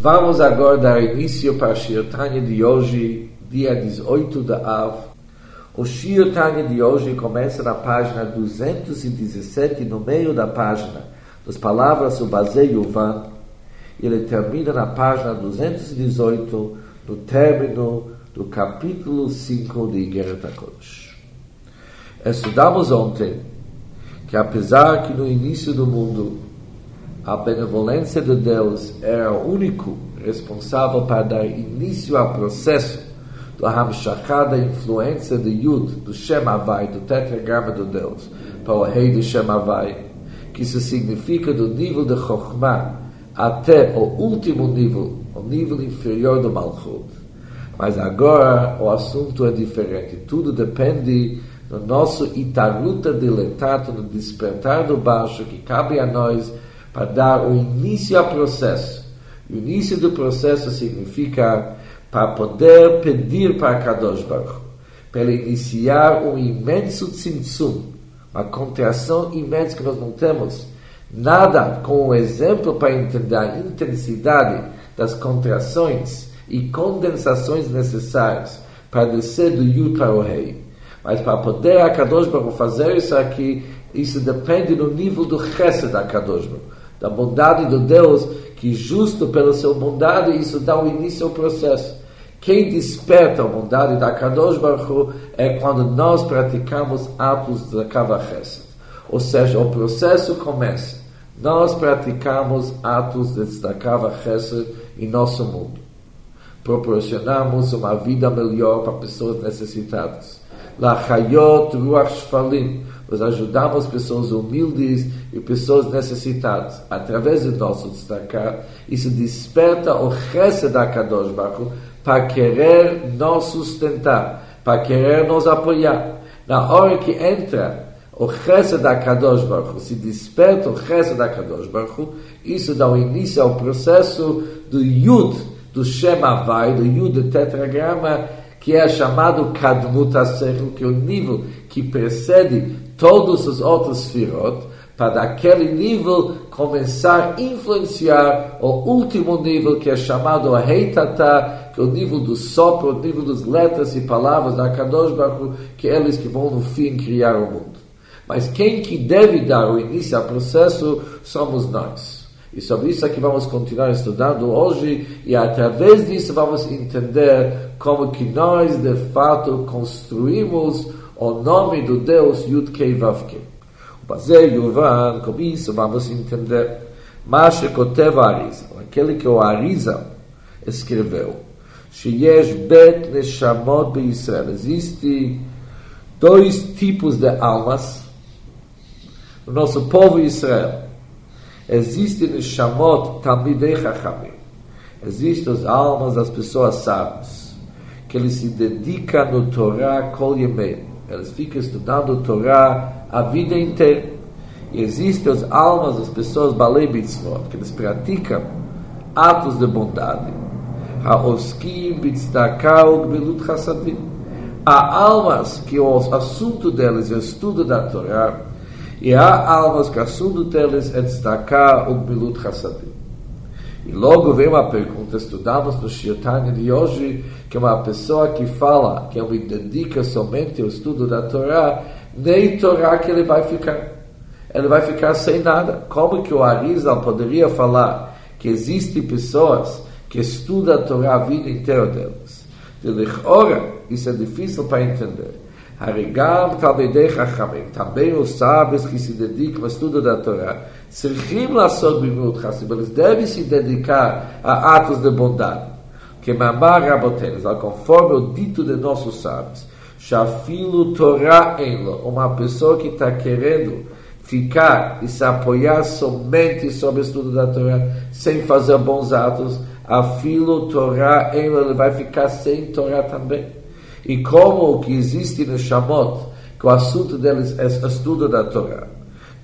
Vamos agora dar início para a Shirtanya de hoje, dia 18 de Av. O Shirtanya de hoje começa na página 217, no meio da página, das palavras o Bazei Yuvan. Ele termina na página 218, no término do capítulo 5 de Igeret HaKodesh. Estudamos ontem que apesar que no início do mundo a benevolência de Deus era o único responsável para dar início ao processo do Hamshachá da influência de Yud, do Shem Havai, do tetragrama de Deus, para o rei do Shem Havai, que isso significa do nível de Chokhmah até o último nível, o nível inferior do Malchut. Mas agora o assunto é diferente. Tudo depende do nosso itaruta diletado, no despertar do baixo, que cabe a nós para dar o início ao processo. O início do processo significa para poder pedir para Kadosh Baruch para iniciar um imenso tzimtzum, uma contração imensa que nós não temos. Nada com um exemplo para entender a intensidade das contrações e condensações necessárias para descer do Yud para o Rei. Mas para poder a Kadosh Baruch fazer isso aqui, isso depende do nível do Chesed da Kadosh Baruch da bondade de Deus, que justo pela sua bondade isso dá o início ao processo. Quem desperta a bondade da Kadosh Baruch Hu é quando nós praticamos atos da Kavachesed. Ou seja, o processo começa. Nós praticamos atos de Tzedakah Chesed em nosso mundo. Proporcionamos uma vida melhor para pessoas necessitadas. Lachayot Ruach Shfalim nós ajudamos pessoas humildes e pessoas necessitadas. Através do nosso destacar, isso desperta o resto da Kadosh Baruch para querer nos sustentar, para querer nos apoiar. Na hora que entra o resto da Kadosh Baruch se desperta o resto da Kadosh Baruch isso dá o início ao processo do Yud, do Shem Havai, do Yud do tetragrama, que é chamado Kadmut HaSechel, que é o nível que precede todos os outros firot, para daquele nível começar a influenciar o último nível que é chamado a Heitata, que é o nível do sopro, o nível das letras e palavras da Kadosh Baruch que é eles que vão no fim criar o mundo. Mas quem que deve dar o início ao processo somos nós. E sobre isso é que vamos continuar estudando hoje e através disso vamos entender como que nós de fato construímos o nome do Deus Yud Kei Vav Kei. O Bazei Yuvan, com isso vamos entender Masha Kotev Ariza, aquele que o Ariza escreveu. Sheyesh Bet Neshamot Israel. Existe dois tipos de almas no nosso povo Israel. Existe Neshamot Talmidei Chachamim. Existem as almas das pessoas sábias, que eles se dedicam no Torá Kol Yemei elas ficam estudando Torá a vida inteira. E existem as almas das pessoas Balei que eles praticam atos de bondade. Há almas que o assunto delas é o estudo da Torá, e há almas que o assunto delas é destacar o Gbilut Chassadim. E logo vem uma pergunta, estudamos no Shirtanya de hoje, que uma pessoa que fala que ele dedica somente ao estudo da Torá, nem Torá que ele vai ficar. Ele vai ficar sem nada. Como que o Arizal poderia falar que existem pessoas que estudam a Torá a vida inteira delas? De Lechora, isso é difícil para entender. Harigam Talmidei Chachamim, também os sábios que se dedicam ao estudo da Torá, Serrim Lassot Bimut Hassim, eles devem se dedicar a atos de bondade. Que mamar rabotenes, conforme o dito de nossos sábios. Shafilo Torah Enlo, uma pessoa que está querendo ficar e se apoiar somente sobre o estudo da Torá, sem fazer bons atos, afilo Torá Enlo, ele vai ficar sem Torá também. E como o que existe no Shamot, que o assunto deles é estudo da Torá.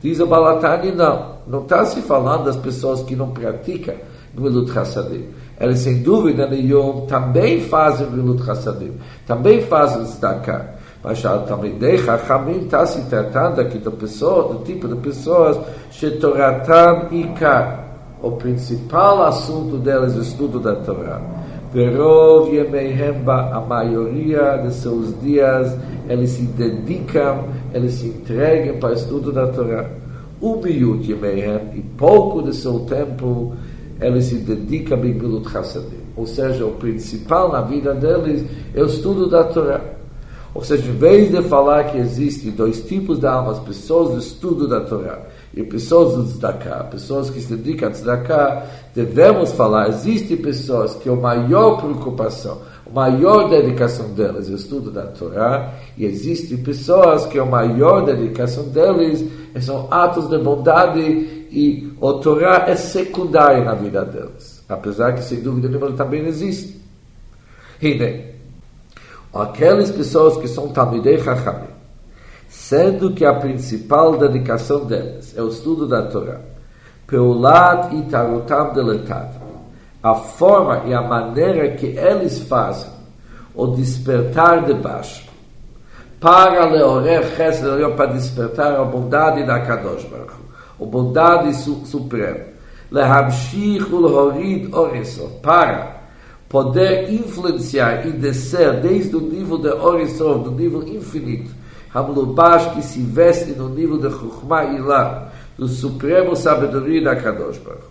Diz o Balatani, não. Não está se falando das pessoas que não praticam Gmilut Hassadim. Eles, sem dúvida nenhuma, também fazem Gmilut Hassadim. Também fazem Tzedakah. Mas já também deixa, Hamim está se tratando aqui da pessoa, do tipo de pessoas, Shetoratan Ikar. o principal assunto deles é o estudo da Torá. Verov Yemeihem, a maioria de seus dias, eles se dedicam, eles se entregam para o estudo da Torá. Umiut Yemeihem, e pouco de seu tempo, eles se dedicam a Bilut Chassadim. Ou seja, o principal na vida deles é o estudo da Torá. Ou seja, em vez de falar que existem dois tipos de almas, pessoas do estudo da Torá e pessoas do tzedakah, pessoas que se dedicam a tzedakah, devemos falar, existem pessoas que a maior preocupação, a maior dedicação delas é o estudo da Torá, e existem pessoas que a maior dedicação deles são atos de bondade e a Torá é secundária na vida deles, apesar que sem dúvida nenhuma também existe. E aquelas pessoas que são Talmidei Chachamim, sendo que a principal dedicação deles é o estudo da Torá, Peulat e Tarutam Deletad, a forma e a maneira que eles fazem o despertar de baixo, para leorer chesed, para despertar a bondade da Kadosh Baruch a bondade su suprema, lehamshich ulhorid oresov, para poder influenciar e descer desde o nível de Orisov, do nível infinito, Hamlubash que se veste no nível de Chukhmah Ilah, do supremo sabedoria da Kadosh Baruch.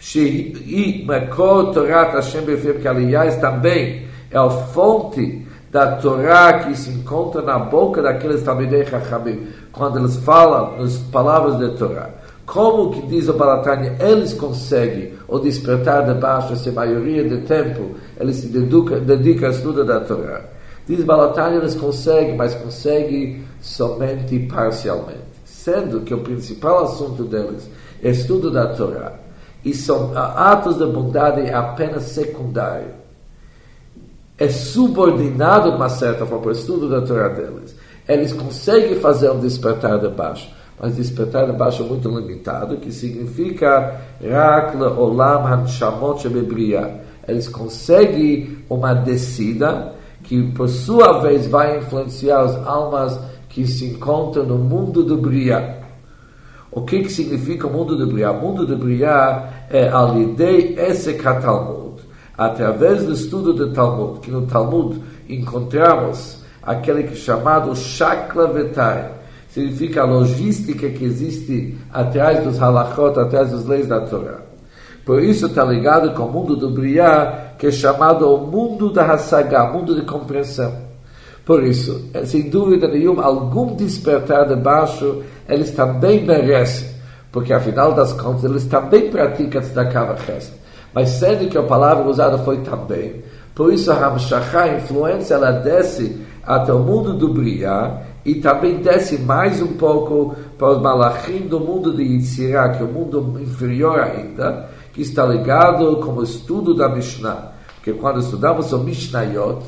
שהיא מקור תורת השם בפיהם, que aliás também é a fonte da Torá que se encontra na boca daqueles Talmidei Chachamim, quando eles falam as palavras da Torá. Como que diz o Balatanya, eles conseguem o despertar de baixo, essa maioria do tempo, eles se dedicam, dedicam estudo da Torá. Diz Balatanya, eles conseguem, mas conseguem somente parcialmente. Sendo que o principal assunto deles é estudo da Torá. E são atos de bondade apenas secundário. É subordinado, de uma certa forma, estudo da Torá deles. Eles conseguem fazer um despertar de baixo mas despertar de baixo é muito limitado, que significa Rakla Olam Hanshamot Shebebriya. Eles conseguem uma descida que, por sua vez, vai influenciar as almas que se encontram no mundo do Briya. O que, que significa o mundo do Briya? O mundo do Briya é a lidei esse Talmud. Através do estudo do Talmud, que no Talmud encontramos aquele que é chamado Shakla Vetai, significa a logística que existe atrás dos halachot, atrás das leis da Torá. Por isso está ligado com o mundo do Briá, que é chamado o mundo da Hassagá, mundo de compreensão. Por isso, é, sem dúvida nenhuma, algum despertar de baixo, eles também merecem, porque afinal das contas, eles também praticam tzedakah v'chesed. Mas sendo que a palavra usada foi também, por isso a Ramshachá, a influência, ela desce até o mundo do Briá, e também desce mais um pouco para os malachim do mundo de Yitzirah, que é o mundo inferior ainda, que está ligado com o estudo da Mishnah. Porque quando estudamos o Mishnayot,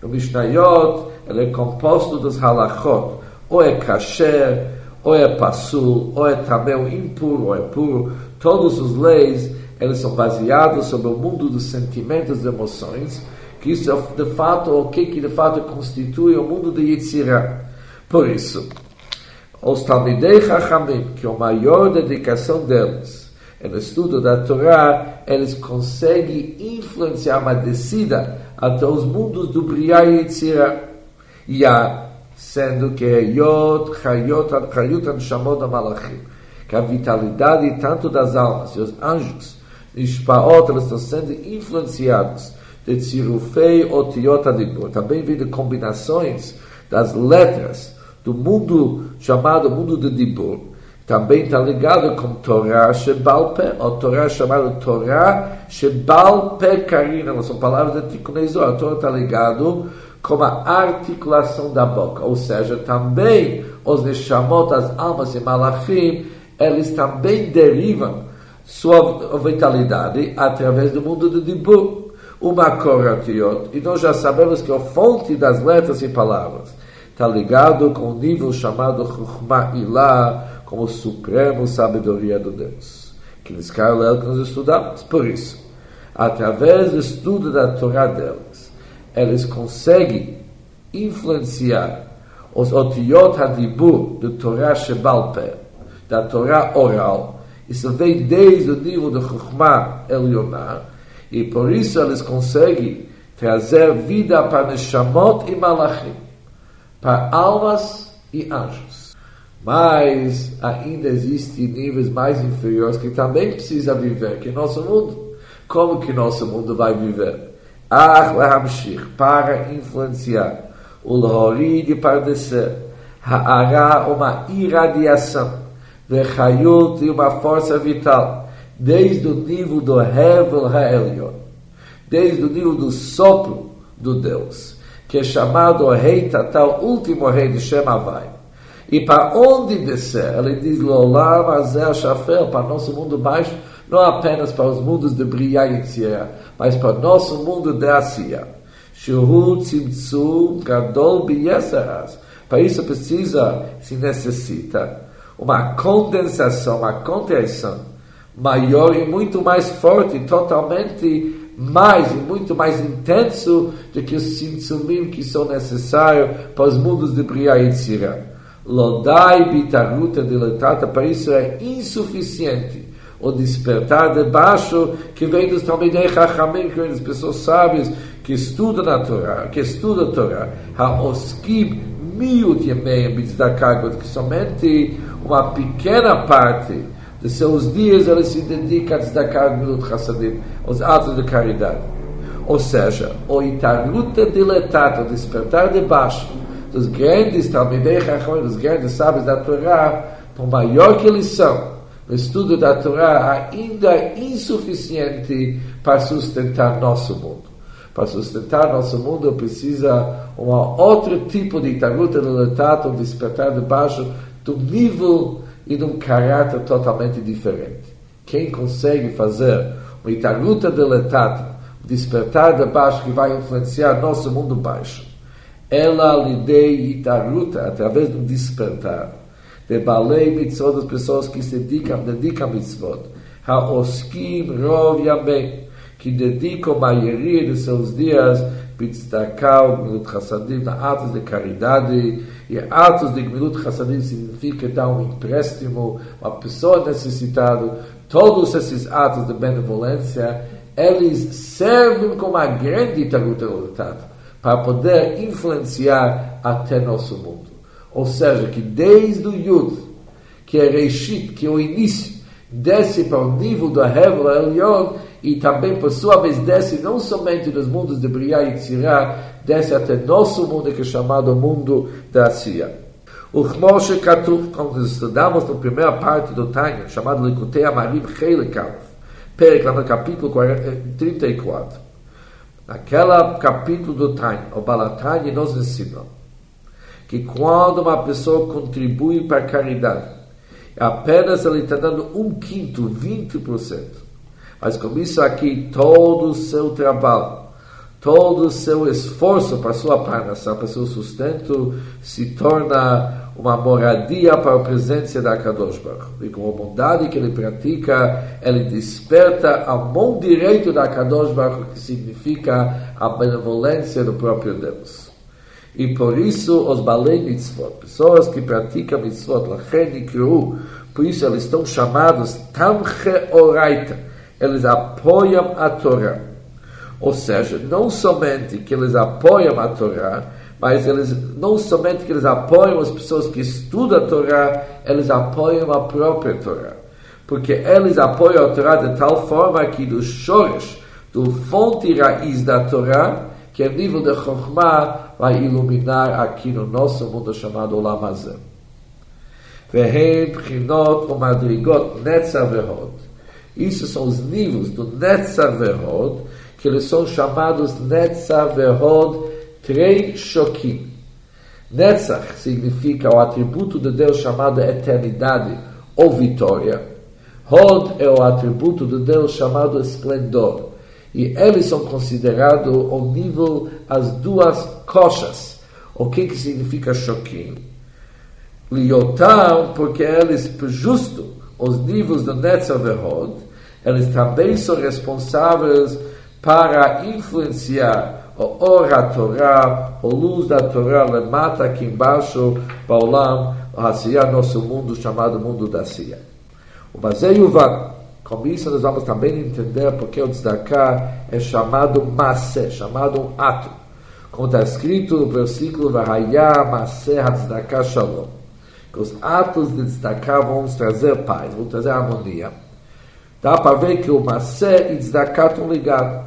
o Mishnayot ele é composto dos halachot, ou é kasher, ou é passul, ou é também impuro, ou é puro. Todas as leis, eles são baseados sobre o mundo dos sentimentos e emoções, que isso é de fato o que, que de fato constitui o mundo de Yitzirah. Por isso, os Talmidei Chachamim, que é a maior dedicação deles é no estudo da Torá, eles conseguem influenciar uma descida até os mundos do Briah e Yitzirah. Ya, sendo que é Yot, Chayot, Chayot, Anshamot, Malachim, que a vitalidade tanto das almas e os anjos, Ishpaot, eles estão sendo influenciados. De Tzirufei, Otiot, Adibur. Também vem combinações das letras do mundo chamado mundo de Dibur, também está ligado com Torá Shebalpe, ou Torá chamada Torá Shebalpe Karina, são palavras de Tikkun A Torá está ligado com a articulação da boca, ou seja, também os Neshamot, as almas e Malachim, eles também derivam sua vitalidade através do mundo de Dibur. Uma Koratiot, e nós já sabemos que a fonte das letras e palavras está ligado com o nível chamado Chukhmah Ilah, como supremo sabedoria do Deus. Que eles caem que nós estudamos. Por isso, através do estudo da Torá deles, eles conseguem influenciar os otiot hadibur do Torá Shebalpe, da Torá oral, Isso vem desde o nível de Chokhmah Elionar, e por isso eles conseguem trazer vida para Neshamot e Malachim, para almas e anjos. Mas ainda existem níveis mais inferiores que também precisa viver, que nosso mundo. Como que nosso mundo vai viver? Ah, para influenciar, o Lhorid para descer, Ha'ara, uma irradiação, Vechayut e uma força vital, desde o nível do Hevel Ha'elion, desde o nível do sopro do Deus, que é chamado Rei Tatal, último rei de Shemavai. E para onde descer? Ele diz, Lolam Azel Shafel, para nosso mundo baixo, não apenas para os mundos de Briah e Tzia, mas para nosso mundo de Asiya. Shuhu Tzimtzum Gadol Biyesaras. Para isso precisa, se necessita, uma condensação, uma contração maior e muito mais forte, totalmente mais e muito mais intenso do que os tzimtzumim que são necessários para os mundos de Briah e Tzira. Lodai bitaruta diletata, para isso é insuficiente o despertar de baixo que vem dos Talmidei Chachamim, que vem das pessoas sábias que estudam a Torá, que estudam a Torá. Ha-oskim miut yemeim bitzdakah, que somente uma pequena parte de seus dias eles se dedicam a tzedakah milut chassadim, aos atos de caridade. Ou seja, o itaruta diletata, o despertar de baixo, dos grandes Talmidei Chachamim, dos grandes sábios da Torá, por maior que eles são, no estudo da Torá, ainda é insuficiente para sustentar nosso mundo. Para sustentar nosso mundo precisa um outro tipo de itaruta de um despertar de baixo, do nível e de um caráter totalmente diferente. Quem consegue fazer um itaruta de despertar de baixo que vai influenciar nosso mundo baixo, ela lhe dê itaruta através do despertar de balei mitzvot, das pessoas que se dedicam, dedicam mitzvot. Haoskim rov yamei, que dedicam a maioria de seus dias Bitzdakau, Gmilut Chassadim, atos de caridade, e atos de Gmilut Chassadim significa dar um empréstimo uma pessoa necessitada. Todos esses atos de benevolência, eles servem como a grande taruta para poder influenciar até nosso mundo. Ou seja, que desde o Yud, que é Reishit, que é o início, desce para o nível do Hevel Elion, e também, por sua vez, desce não somente nos mundos de Briah e Tzirah, desce até nosso mundo, que é chamado mundo da Asiya. O Chmoshe Katuv, quando estudamos na primeira parte do Tanya, chamado Likutei Amarim lá no capítulo 34. Naquela capítulo do Tanya, o Balatanya nos ensinou que quando uma pessoa contribui para a caridade, apenas ele está dando um quinto, 20%. Mas com isso aqui, todo o seu trabalho, todo o seu esforço para sua parnação, para seu sustento, se torna uma moradia para a presença da Kadosh Baruch. E com a bondade que ele pratica, ele desperta a mão direita da Kadosh Baruch, que significa a benevolência do próprio Deus. E por isso os balei mitzvot, pessoas que praticam mitzvot, lachen por isso eles estão chamados tamche oraita, eles apoiam a Torá. Ou seja, não somente que eles apoiam a Torá, mas eles não somente que eles apoiam as pessoas que estudam a Torá, eles apoiam a própria Torá. Porque eles apoiam a Torá de tal forma que do chores, do fonte raiz da Torá, que é nível de Chokhmah vai iluminar aqui no nosso mundo chamado Olam. Vehem o Madrigot Netza Verod. Isso são os níveis do Netza Verod, que eles são chamados Netza Verod Trei Shokim. Netzach significa o atributo de Deus chamado eternidade ou vitória. Hod é o atributo de Deus chamado esplendor. E eles são considerados ao nível as duas coxas. O que, que significa choquim? Liotam, porque eles, justo os níveis do Netzer Verhod, eles também são responsáveis para influenciar o Or Torá, a luz da Torá, mata aqui embaixo, Olam, o nosso mundo chamado mundo da Sia. O Bazeyuva, com isso nós vamos também entender porque o tzedakah é chamado masse, chamado um ato. Como está escrito no versículo Vahaya Masse Hatzdakah Shalom. Que os atos de tzedakah vão trazer paz, vão trazer harmonia. Dá para ver que o Masse e tzedakah estão ligados.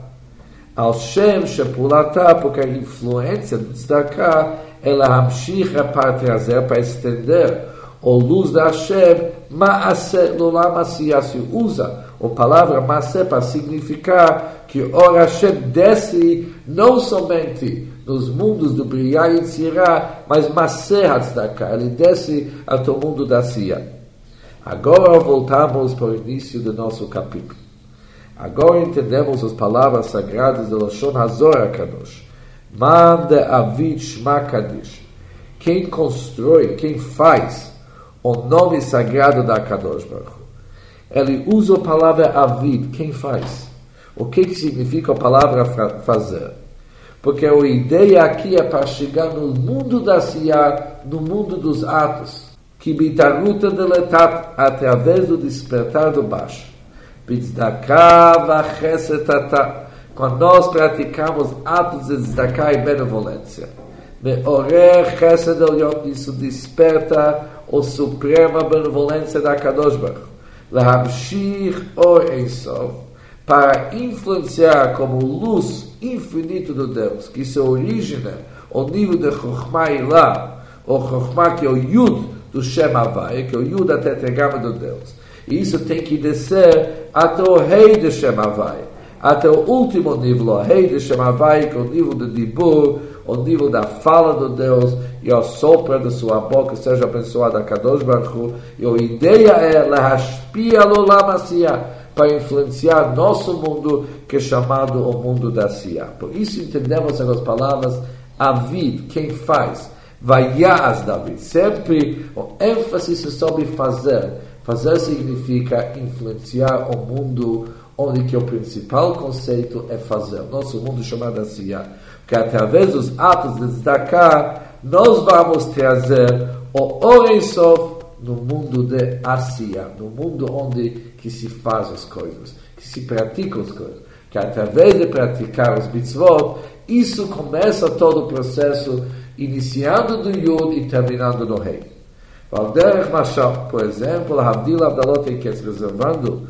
Al Shem Shepulata, porque a influência do tzedakah ela hamshicha para trazer, para estender o luz da Hashem, Maase Lolam se usa a palavra Maase para significar que o Hashem desce não somente nos mundos do Briah e Tzirah, mas Maase Hatzdaka, ele desce até o mundo da Sia. Agora voltamos para o início do nosso capítulo. Agora entendemos as palavras sagradas do Lashon Hazor Kadosh. Manda Avid Shma Kadish. Quem constrói, quem faz o nome sagrado da Kadosh Baruch Ele usa a palavra Avid, quem faz? O que, que significa a palavra fazer? Porque a ideia aqui é para chegar no mundo da Siyah, no mundo dos atos. Que bitaruta deletat, através do despertar do baixo. Bitzdaká vachesetata quando nós praticamos atos de tzedakah e benevolência. Meorer chesed elyon, isso desperta a suprema benevolência da Kadosh Baruch. Lahamshir or Eisov, para influenciar como luz infinito do Deus, que se origina ao nível de Chokhmah Ilah, o Chokhmah que é o Yud do Shem Havai, que é o Yud da tetragama do Deus. E isso tem que descer até o rei de Shem Havai até o último nível, o rei de Shemavai, que é o nível do Dibur, o nível da fala do Deus e a sopra da sua boca, seja abençoada a Kadosh Baruch E a ideia é Lahaspia Lolamasia, para influenciar nosso mundo, que é chamado o mundo da Sia. Por isso entendemos as palavras Avid, quem faz, Vaias David. Sempre o ênfase é sobre fazer. Fazer significa influenciar o mundo onde que o principal conceito é fazer. Nosso mundo chamado Asiya. Que através dos atos de Zdaká, nós vamos trazer o Oresof no mundo de Asiya, no mundo onde que se faz as coisas, que se praticam as coisas. Que através de praticar os mitzvot, isso começa todo o processo, iniciando do Yud e terminando no Rei. Valderech Mashal, por exemplo, Havdil Abdalot que reservando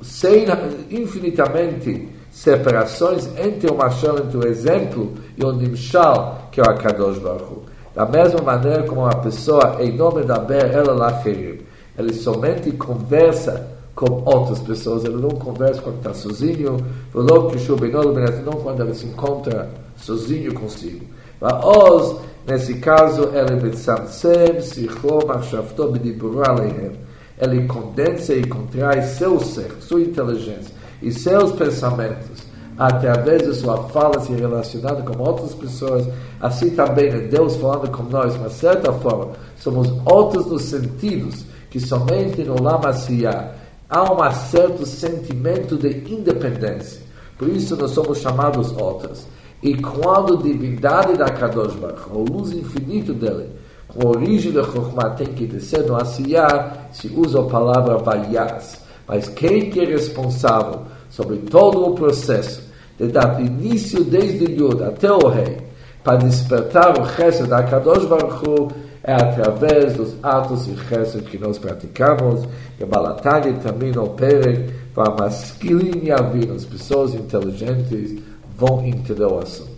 sem infinitamente separações entre o Mashal, entre o exemplo e o Nimshal, que é o Akadosh Baruch. Da mesma maneira como uma pessoa, em nome da Ber, ela Lacherim, ele somente conversa com outras pessoas, ele não conversa quando está sozinho, não quando ele se encontra sozinho consigo. Mas, nesse caso, ele betzamsem, sichlo, machshavto, b'diburu aleihem ele condensa e contrai seu ser, sua inteligência e seus pensamentos através de sua fala se relacionando com outras pessoas, assim também é Deus falando com nós, mas de certa forma somos outros nos sentidos que somente no Lamacia há um certo sentimento de independência. Por isso nós somos chamados outros. E quando a divindade da Kadosh Baruch, a luz infinita dele, a origem da Chokhmah tem que descer no Asiyah, se usa a palavra Vayas. Mas quem que é responsável sobre todo o processo, de dar início desde Yud até o rei, para despertar o resto da Kadosh Baruch é através dos atos e gestos que nós praticamos, que Balatani também no Perek, para masculin e as pessoas inteligentes vão entender o assunto.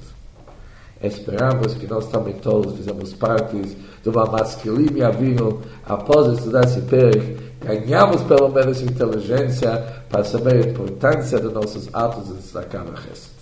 Esperamos que nós também todos fizemos parte de uma masculine avino após estudar esse perk, ganhamos pelo menos inteligência para saber a importância de nossos atos de destacar a resto.